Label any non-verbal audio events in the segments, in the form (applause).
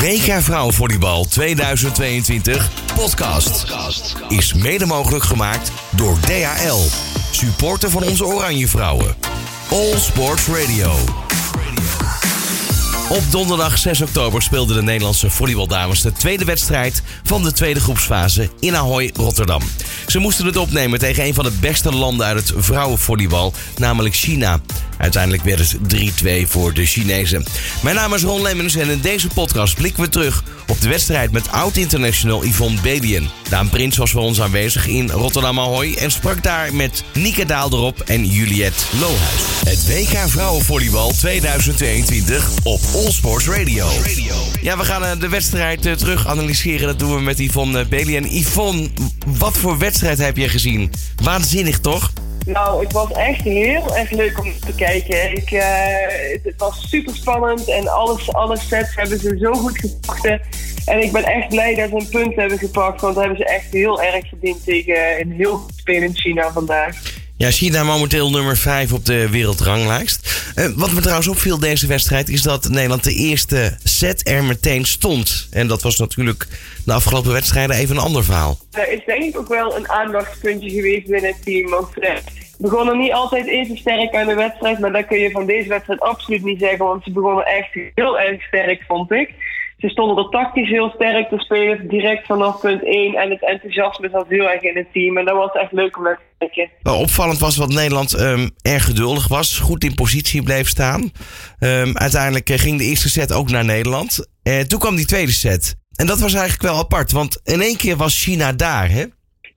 WK Vrouwenvolleybal 2022 podcast is mede mogelijk gemaakt door DHL, supporter van onze Oranje Vrouwen. All Sports Radio. Op donderdag 6 oktober speelden de Nederlandse volleybaldames de tweede wedstrijd van de tweede groepsfase in Ahoy, Rotterdam. Ze moesten het opnemen tegen een van de beste landen uit het vrouwenvolleybal, namelijk China. Uiteindelijk werd het 3-2 voor de Chinezen. Mijn naam is Ron Lemmens en in deze podcast blikken we terug op de wedstrijd met oud-international Yvonne Belien. Daan Prins was voor ons aanwezig in Rotterdam Ahoy en sprak daar met Nieke Daalderop en Juliette Lohuis. Het WK Vrouwenvolleybal 2022 op All Sports Radio. Ja, we gaan eh, de wedstrijd eh, terug analyseren. Dat doen we met Yvonne Belien. Yvonne, wat voor wedstrijd heb je gezien? Waanzinnig toch? Nou, het was echt heel erg leuk om te kijken. Ik, uh, het was super spannend en alles, alle sets hebben ze zo goed gepakt. En ik ben echt blij dat ze een punt hebben gepakt, want dat hebben ze echt heel erg verdiend tegen een heel goed spelend China vandaag. Ja, China momenteel nummer 5 op de wereldranglijst. Uh, wat me trouwens opviel deze wedstrijd is dat Nederland de eerste set er meteen stond. En dat was natuurlijk de afgelopen wedstrijden even een ander verhaal. Er is denk ik ook wel een aandachtspuntje geweest binnen het team. Want uh, begonnen niet altijd even sterk aan de wedstrijd. Maar dat kun je van deze wedstrijd absoluut niet zeggen. Want ze begonnen echt heel erg sterk, vond ik. Ze stonden er tactisch heel sterk te spelen, direct vanaf punt 1. En het enthousiasme zat heel erg in het team. En dat was echt leuk om te kijken. Opvallend was wat Nederland um, erg geduldig was. Goed in positie bleef staan. Um, uiteindelijk ging de eerste set ook naar Nederland. Uh, toen kwam die tweede set. En dat was eigenlijk wel apart, want in één keer was China daar, hè?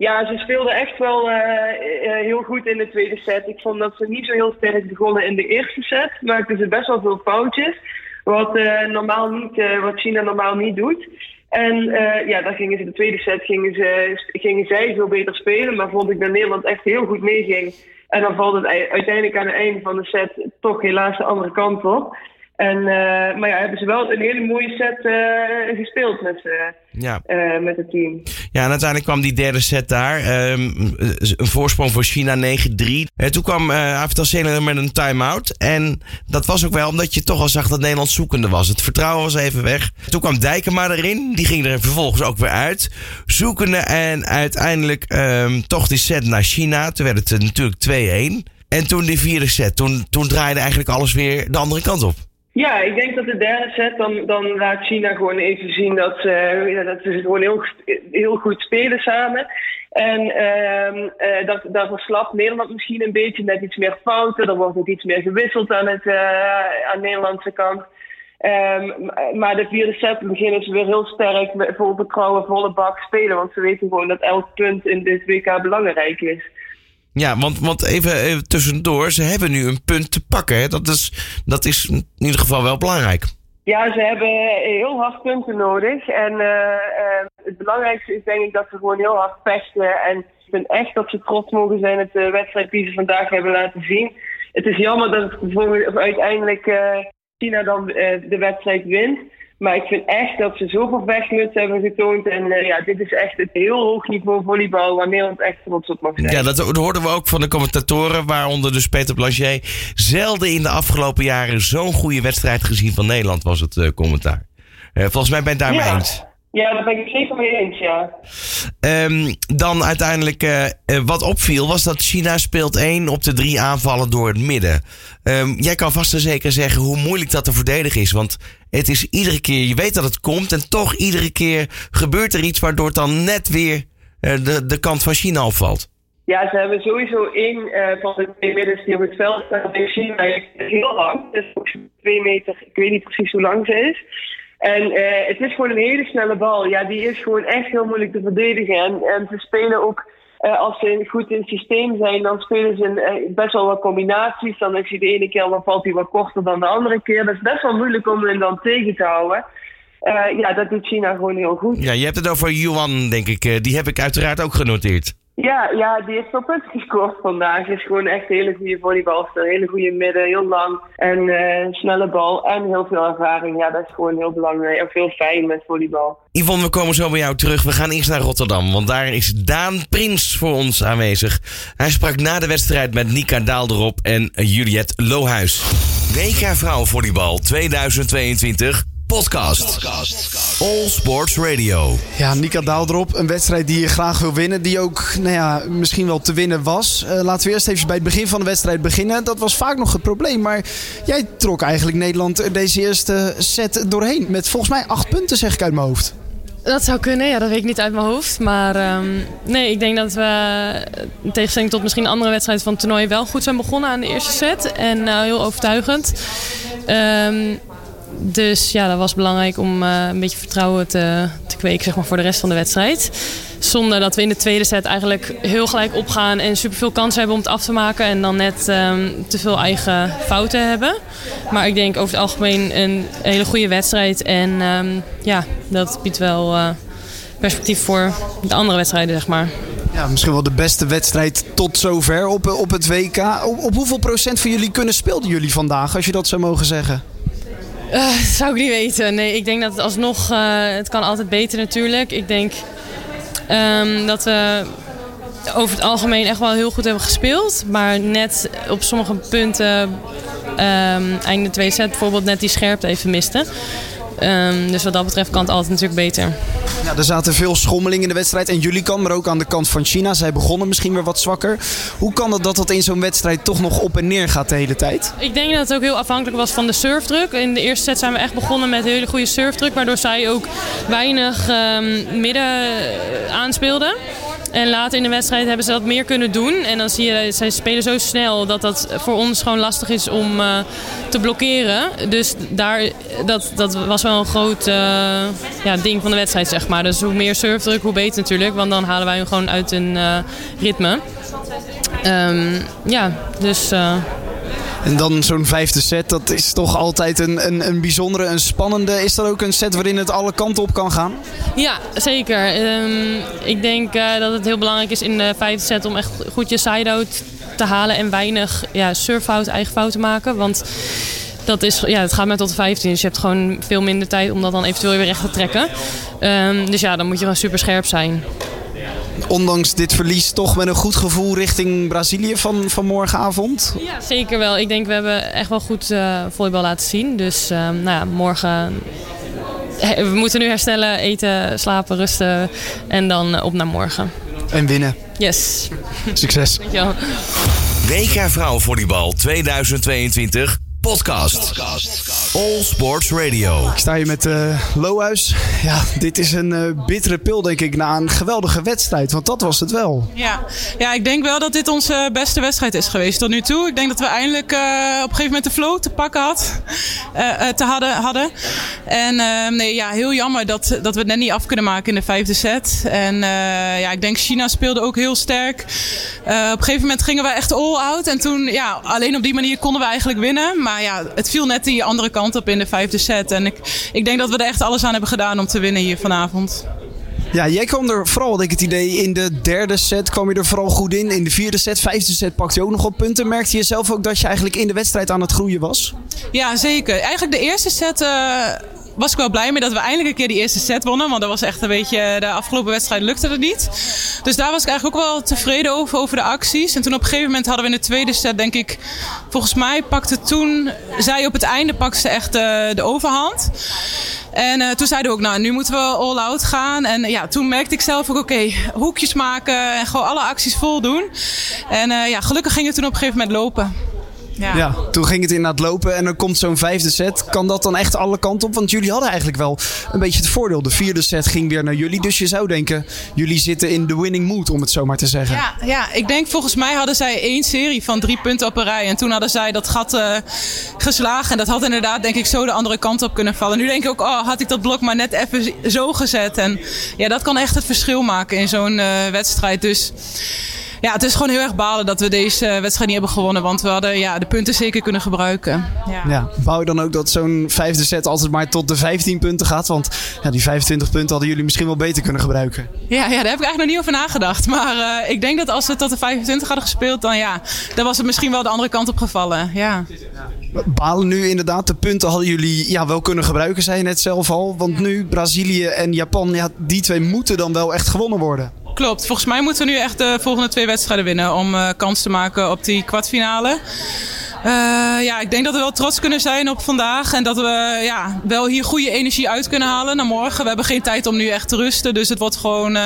Ja, ze speelden echt wel uh, uh, heel goed in de tweede set. Ik vond dat ze niet zo heel sterk begonnen in de eerste set. Maakten ze best wel veel foutjes. Wat, uh, normaal niet, wat China normaal niet doet. En ja, dan gingen ze de tweede set gingen, ze, gingen zij veel beter spelen. Maar vond ik dat Nederland echt heel goed meeging. En dan valt het uiteindelijk aan het einde van de set toch helaas de andere kant op. En, uh, maar ja, hebben ze wel een hele mooie set uh, gespeeld met, uh, ja. met het team. Ja, en uiteindelijk kwam die derde set daar. Um, een voorsprong voor China 9-3. toen kwam uh, Avital met een time-out. En dat was ook wel omdat je toch al zag dat Nederland zoekende was. Het vertrouwen was even weg. Toen kwam Dijkema erin. Die ging er vervolgens ook weer uit. Zoekende en uiteindelijk um, toch die set naar China. Toen werd het natuurlijk 2-1. En toen die vierde set. Toen, toen draaide eigenlijk alles weer de andere kant op. Ja, ik denk dat de derde set, dan, dan laat China gewoon even zien dat ze, ja, dat ze gewoon heel, heel goed spelen samen. En uh, uh, dat, dat verslapt Nederland misschien een beetje met iets meer fouten. Er wordt ook iets meer gewisseld aan, het, uh, aan de Nederlandse kant. Um, maar de vierde set beginnen ze weer heel sterk met vol vertrouwen, volle bak spelen. Want ze weten gewoon dat elk punt in dit WK belangrijk is. Ja, want, want even, even tussendoor, ze hebben nu een punt te pakken. Hè? Dat, is, dat is in ieder geval wel belangrijk. Ja, ze hebben heel hard punten nodig. En uh, uh, het belangrijkste is denk ik dat ze gewoon heel hard vechten. En ik vind echt dat ze trots mogen zijn op de wedstrijd die ze vandaag hebben laten zien. Het is jammer dat uiteindelijk China dan de wedstrijd wint. Maar ik vind echt dat ze zoveel vechtluts hebben getoond. En uh, ja, dit is echt het heel hoog niveau volleybal waar Nederland echt trots op mag zijn. Ja, dat, dat hoorden we ook van de commentatoren. Waaronder dus Peter Blanchet. Zelden in de afgelopen jaren zo'n goede wedstrijd gezien van Nederland was het uh, commentaar. Uh, volgens mij ben je het daarmee ja. eens. Ja, daar ben ik zeker mee eens, ja. Um, dan uiteindelijk, uh, wat opviel, was dat China speelt één op de drie aanvallen door het midden. Um, jij kan vast en zeker zeggen hoe moeilijk dat te verdedigen is. Want het is iedere keer, je weet dat het komt en toch iedere keer gebeurt er iets waardoor het dan net weer uh, de, de kant van China opvalt. Ja, ze hebben sowieso één uh, van de twee middens die op het veld staan in China heel lang. Dus twee meter, ik weet niet precies hoe lang ze is. En uh, het is gewoon een hele snelle bal. Ja, die is gewoon echt heel moeilijk te verdedigen. En, ze spelen ook, uh, als ze goed in het systeem zijn, dan spelen ze uh, best wel wat combinaties. Dan is hij de ene keer, dan valt hij wat korter dan de andere keer. Dat is best wel moeilijk om hem dan tegen te houden. ja, dat doet China gewoon heel goed. Ja, je hebt het over Yuan, denk ik. die heb ik uiteraard ook genoteerd. Ja, ja, die heeft veel punten gescoord vandaag. Is gewoon echt een hele goede volleybalster. Hele goede midden, heel lang. En uh, snelle bal en heel veel ervaring. Ja, dat is gewoon heel belangrijk. En veel fijn met volleybal. Yvonne, we komen zo bij jou terug. We gaan eerst naar Rotterdam. Want daar is Daan Prins voor ons aanwezig. Hij sprak na de wedstrijd met Nika Daalderop en Juliette Lohuis. WK Vrouwenvolleybal 2022 podcast. All Sports Radio. Ja, Nika Daaldrop, een wedstrijd die je graag wil winnen. Die ook nou ja, misschien wel te winnen was. Uh, laten we eerst even bij het begin van de wedstrijd beginnen. Dat was vaak nog het probleem. Maar jij trok eigenlijk Nederland deze eerste set doorheen. Met volgens mij acht punten, zeg ik uit mijn hoofd. Dat zou kunnen, ja, dat weet ik niet uit mijn hoofd. Maar um, nee, ik denk dat we in tegenstelling tot misschien andere wedstrijden van het toernooi wel goed zijn begonnen aan de eerste set. En uh, heel overtuigend. Um, dus ja, dat was belangrijk om uh, een beetje vertrouwen te, te kweken zeg maar, voor de rest van de wedstrijd. Zonder dat we in de tweede set eigenlijk heel gelijk opgaan en superveel kansen hebben om het af te maken. En dan net um, te veel eigen fouten hebben. Maar ik denk over het algemeen een hele goede wedstrijd. En um, ja, dat biedt wel uh, perspectief voor de andere wedstrijden, zeg maar. Ja, misschien wel de beste wedstrijd tot zover op, op het WK. Op, op hoeveel procent van jullie kunnen speelden jullie vandaag, als je dat zou mogen zeggen? Uh, (laughs) zou ik niet weten. Nee, ik denk dat het alsnog... Uh, het kan altijd beter natuurlijk. Ik denk um, dat we over het algemeen echt wel heel goed hebben gespeeld. Maar net op sommige punten... Um, einde tweede set bijvoorbeeld net die scherpte even misten. Um, dus wat dat betreft kan het altijd natuurlijk beter. Er zaten veel schommelingen in de wedstrijd. En jullie kan, maar ook aan de kant van China. Zij begonnen misschien weer wat zwakker. Hoe kan het dat dat in zo'n wedstrijd toch nog op en neer gaat de hele tijd? Ik denk dat het ook heel afhankelijk was van de surfdruk. In de eerste set zijn we echt begonnen met een hele goede surfdruk. Waardoor zij ook weinig um, midden aanspeelden. En later in de wedstrijd hebben ze dat meer kunnen doen. En dan zie je, zij spelen zo snel dat dat voor ons gewoon lastig is om uh, te blokkeren. Dus daar, dat, dat was wel een groot uh, ja, ding van de wedstrijd, zeg maar. Dus hoe meer surfdruk, hoe beter natuurlijk. Want dan halen wij hem gewoon uit een uh, ritme. Um, ja, dus... En dan zo'n vijfde set, dat is toch altijd een, een, een bijzondere, een spannende. Is dat ook een set waarin het alle kanten op kan gaan? Ja, zeker. Um, ik denk uh, dat het heel belangrijk is in de vijfde set om echt goed je side-out te halen en weinig ja, surffout, eigen fout te maken. Want dat is, ja, het gaat maar tot de 15. Dus je hebt gewoon veel minder tijd om dat dan eventueel weer recht te trekken. Um, dus ja, dan moet je gewoon super scherp zijn ondanks dit verlies toch met een goed gevoel richting Brazilië van, van morgenavond? Ja, zeker wel. Ik denk we hebben echt wel goed uh, volleybal laten zien. Dus uh, nou ja, morgen... We moeten nu herstellen, eten, slapen, rusten en dan op naar morgen. En winnen. Yes. Succes. Dankjewel. WK Vrouwenvolleybal 2022 podcast. All Sports Radio. Ik sta hier met uh, Lohuis. Ja, dit is een uh, bittere pil, denk ik, na een geweldige wedstrijd. Want dat was het wel. Ja, ja ik denk wel dat dit onze beste wedstrijd is geweest tot nu toe. Ik denk dat we eindelijk uh, op een gegeven moment de flow te pakken had, te hadden, hadden. En nee, ja, heel jammer dat, dat we het net niet af kunnen maken in de vijfde set. En ja, ik denk China speelde ook heel sterk. op een gegeven moment gingen we echt all out. En toen, ja, alleen op die manier konden we eigenlijk winnen. Maar maar ja, het viel net die andere kant op in de vijfde set. En ik, ik denk dat we er echt alles aan hebben gedaan om te winnen hier vanavond. Ja, jij kwam er vooral, had ik het idee, in de derde set kwam je er vooral goed in. In de vierde set, vijfde set pakte je ook nog op punten. Merkte je zelf ook dat je eigenlijk in de wedstrijd aan het groeien was? Ja, zeker. Eigenlijk de eerste set... Uh was ik wel blij mee dat we eindelijk een keer die eerste set wonnen. Want dat was echt een beetje. De afgelopen wedstrijd lukte het niet. Dus daar was ik eigenlijk ook wel tevreden over, over de acties. En toen op een gegeven moment hadden we in de tweede set, denk ik. Volgens mij pakte toen. Zij op het einde pakte echt de, de overhand. En uh, toen zeiden we ook, nou, nu moeten we all out gaan. En ja, toen merkte ik zelf ook, oké, hoekjes maken en gewoon alle acties vol doen. En uh, ja, gelukkig ging het toen op een gegeven moment lopen. Ja. ja. toen ging het inderdaad lopen en dan komt zo'n vijfde set. Kan dat dan echt alle kanten op? Want jullie hadden eigenlijk wel een beetje het voordeel. De vierde set ging weer naar jullie. Dus je zou denken, jullie zitten in de winning mood, om het zo maar te zeggen. Ja, ja ik denk volgens mij hadden zij één serie van drie punten op een rij. En toen hadden zij dat gat uh, geslagen. En dat had inderdaad, denk ik, zo de andere kant op kunnen vallen. Nu denk ik ook, oh, had ik dat blok maar net even zo gezet. En ja, dat kan echt het verschil maken in zo'n uh, wedstrijd. Dus ja, het is gewoon heel erg balen dat we deze wedstrijd niet hebben gewonnen. Want we hadden ja, de punten zeker kunnen gebruiken. Ja, ja bouw je dan ook dat zo'n vijfde set altijd maar tot de 15 punten gaat? Want ja, die 25 punten hadden jullie misschien wel beter kunnen gebruiken. Ja, ja daar heb ik eigenlijk nog niet over nagedacht. Maar uh, ik denk dat als we tot de 25 hadden gespeeld, dan ja, dan was het misschien wel de andere kant op gevallen. Ja. Balen nu inderdaad, de punten hadden jullie ja, wel kunnen gebruiken, zei je net zelf al. Want nu Brazilië en Japan, ja, die twee moeten dan wel echt gewonnen worden. Klopt. Volgens mij moeten we nu echt de volgende twee wedstrijden winnen om uh, kans te maken op die kwartfinale. ja, ik denk dat we wel trots kunnen zijn op vandaag. En dat we ja, wel hier goede energie uit kunnen halen naar morgen. We hebben geen tijd om nu echt te rusten. Dus het wordt gewoon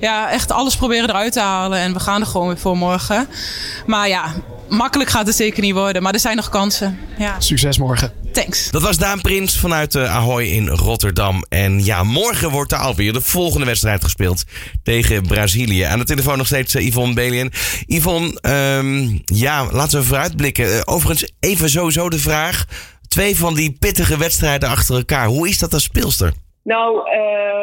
ja, echt alles proberen eruit te halen. En we gaan er gewoon weer voor morgen. Maar ja, makkelijk gaat het zeker niet worden. Maar er zijn nog kansen. Ja. Succes morgen. Thanks. Dat was Daan Prins vanuit uh, Ahoy in Rotterdam. En ja, morgen wordt er alweer de volgende wedstrijd gespeeld tegen Brazilië. Aan de telefoon nog steeds uh, Yvonne Belien. Yvonne, um, ja, laten we vooruitblikken. Uh, overigens, even sowieso de vraag. Twee van die pittige wedstrijden achter elkaar. Hoe is dat als speelster? Nou,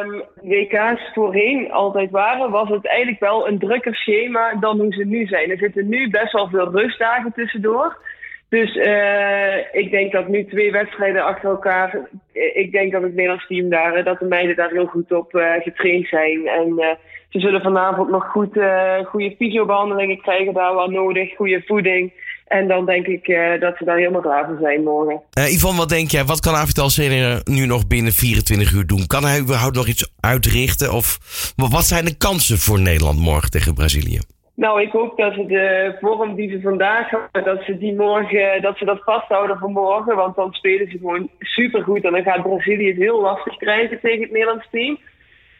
um, WK's voorheen altijd waren, was het eigenlijk wel een drukker schema dan hoe ze nu zijn. Er zitten nu best wel veel rustdagen tussendoor. Dus uh, ik denk dat nu twee wedstrijden achter elkaar. Ik denk dat het Nederlands team daar, dat de meiden daar heel goed op getraind zijn. En ze zullen vanavond nog goed, goede fysiobehandelingen krijgen, daar wel nodig, goede voeding. En dan denk ik uh, dat ze daar helemaal klaar voor zijn morgen. Uh, Yvonne, wat denk jij? Wat kan Avital Senior nu nog binnen 24 uur doen? Kan hij überhaupt nog iets uitrichten? Of wat zijn de kansen voor Nederland morgen tegen Brazilië? Nou, ik hoop dat ze de vorm die ze vandaag hebben, dat ze die morgen, dat ze dat vasthouden voor morgen. Want dan spelen ze gewoon supergoed. En dan gaat Brazilië het heel lastig krijgen tegen het Nederlands team.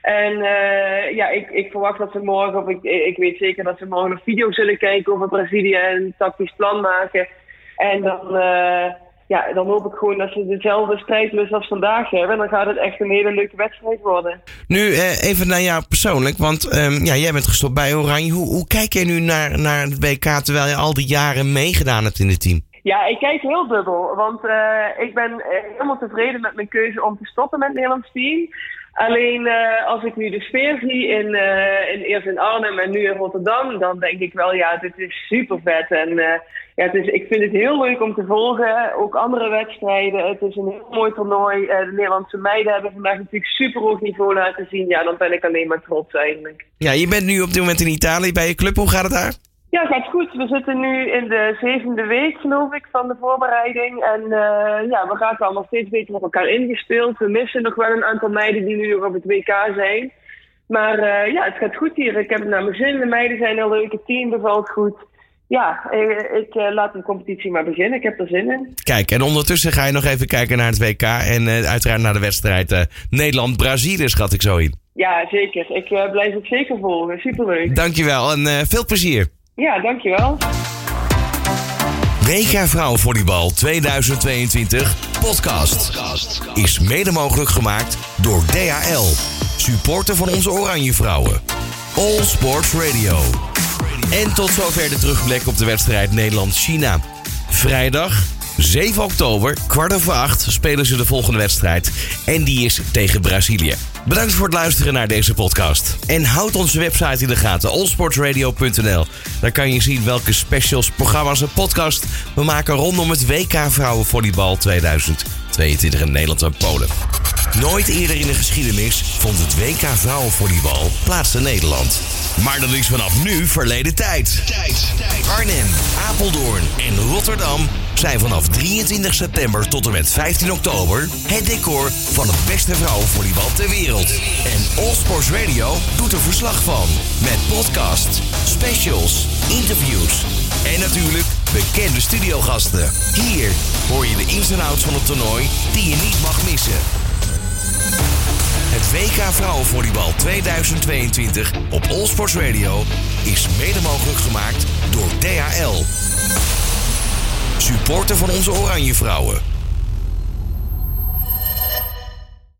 En uh, ja, ik, ik verwacht dat ze morgen, of ik, ik weet zeker dat ze morgen een video zullen kijken over Brazilië en een tactisch plan maken. En dan, uh, ja, dan hoop ik gewoon dat ze dezelfde strijdlust als vandaag hebben. En dan gaat het echt een hele leuke wedstrijd worden. Nu uh, even naar jou persoonlijk, want um, ja, jij bent gestopt bij Oranje. Hoe, hoe kijk jij nu naar, naar het WK terwijl je al die jaren meegedaan hebt in het team? Ja, ik kijk heel dubbel. Want ik ben helemaal tevreden met mijn keuze om te stoppen met het Nederlands team. Alleen uh, als ik nu de sfeer zie in, uh, in eerst in Arnhem en nu in Rotterdam, dan denk ik wel, ja, dit is super vet. En uh, ja, het is, ik vind het heel leuk om te volgen. Ook andere wedstrijden. Het is een heel mooi toernooi. de Nederlandse meiden hebben vandaag natuurlijk super hoog niveau laten zien. Ja, dan ben ik alleen maar trots eigenlijk. Ja, je bent nu op dit moment in Italië bij je club. Hoe gaat het daar? Ja, gaat goed. We zitten nu in de zevende week, geloof ik, van de voorbereiding. En uh, ja, we gaan allemaal steeds beter met elkaar ingespeeld. We missen nog wel een aantal meiden die nu nog op het WK zijn. Maar uh, ja, het gaat goed hier. Ik heb het naar mijn zin. De meiden zijn een leuke team, bevalt goed. Ja, ik, ik uh, laat de competitie maar beginnen. Ik heb er zin in. Kijk, en ondertussen ga je nog even kijken naar het WK. En uiteraard naar de wedstrijd Nederland-Brazilië, schat ik zo in. Ja, zeker. Ik blijf het zeker volgen. Superleuk. Dankjewel en veel plezier. Ja, dankjewel. WK Vrouwenvolleybal 2022 podcast is mede mogelijk gemaakt door DHL, supporter van onze Oranje Vrouwen. All Sports Radio. En tot zover de terugblik op de wedstrijd Nederland-China. Vrijdag 7 oktober, kwart over acht, spelen ze de volgende wedstrijd. En die is tegen Brazilië. Bedankt voor het luisteren naar deze podcast. En houd onze website in de gaten, allsportsradio.nl. Daar kan je zien welke specials, programma's en podcast we maken rondom het WK Vrouwenvolleybal 2022 in Nederland en Polen. Nooit eerder in de geschiedenis vond het WK Vrouwenvolleybal plaats in Nederland. Maar dat is vanaf nu verleden tijd. Arnhem, Apeldoorn en Rotterdam zijn vanaf 23 september tot en met 15 oktober het decor van het beste vrouwenvolleybal ter wereld. En All Sports Radio doet er verslag van. Met podcasts, specials, interviews en natuurlijk bekende studiogasten. Hier hoor je de ins en outs van het toernooi die je niet mag missen. Het WK Vrouwenvolleybal 2022 op All Sports Radio is mede mogelijk gemaakt door DHL. Supporter van onze Oranje Vrouwen.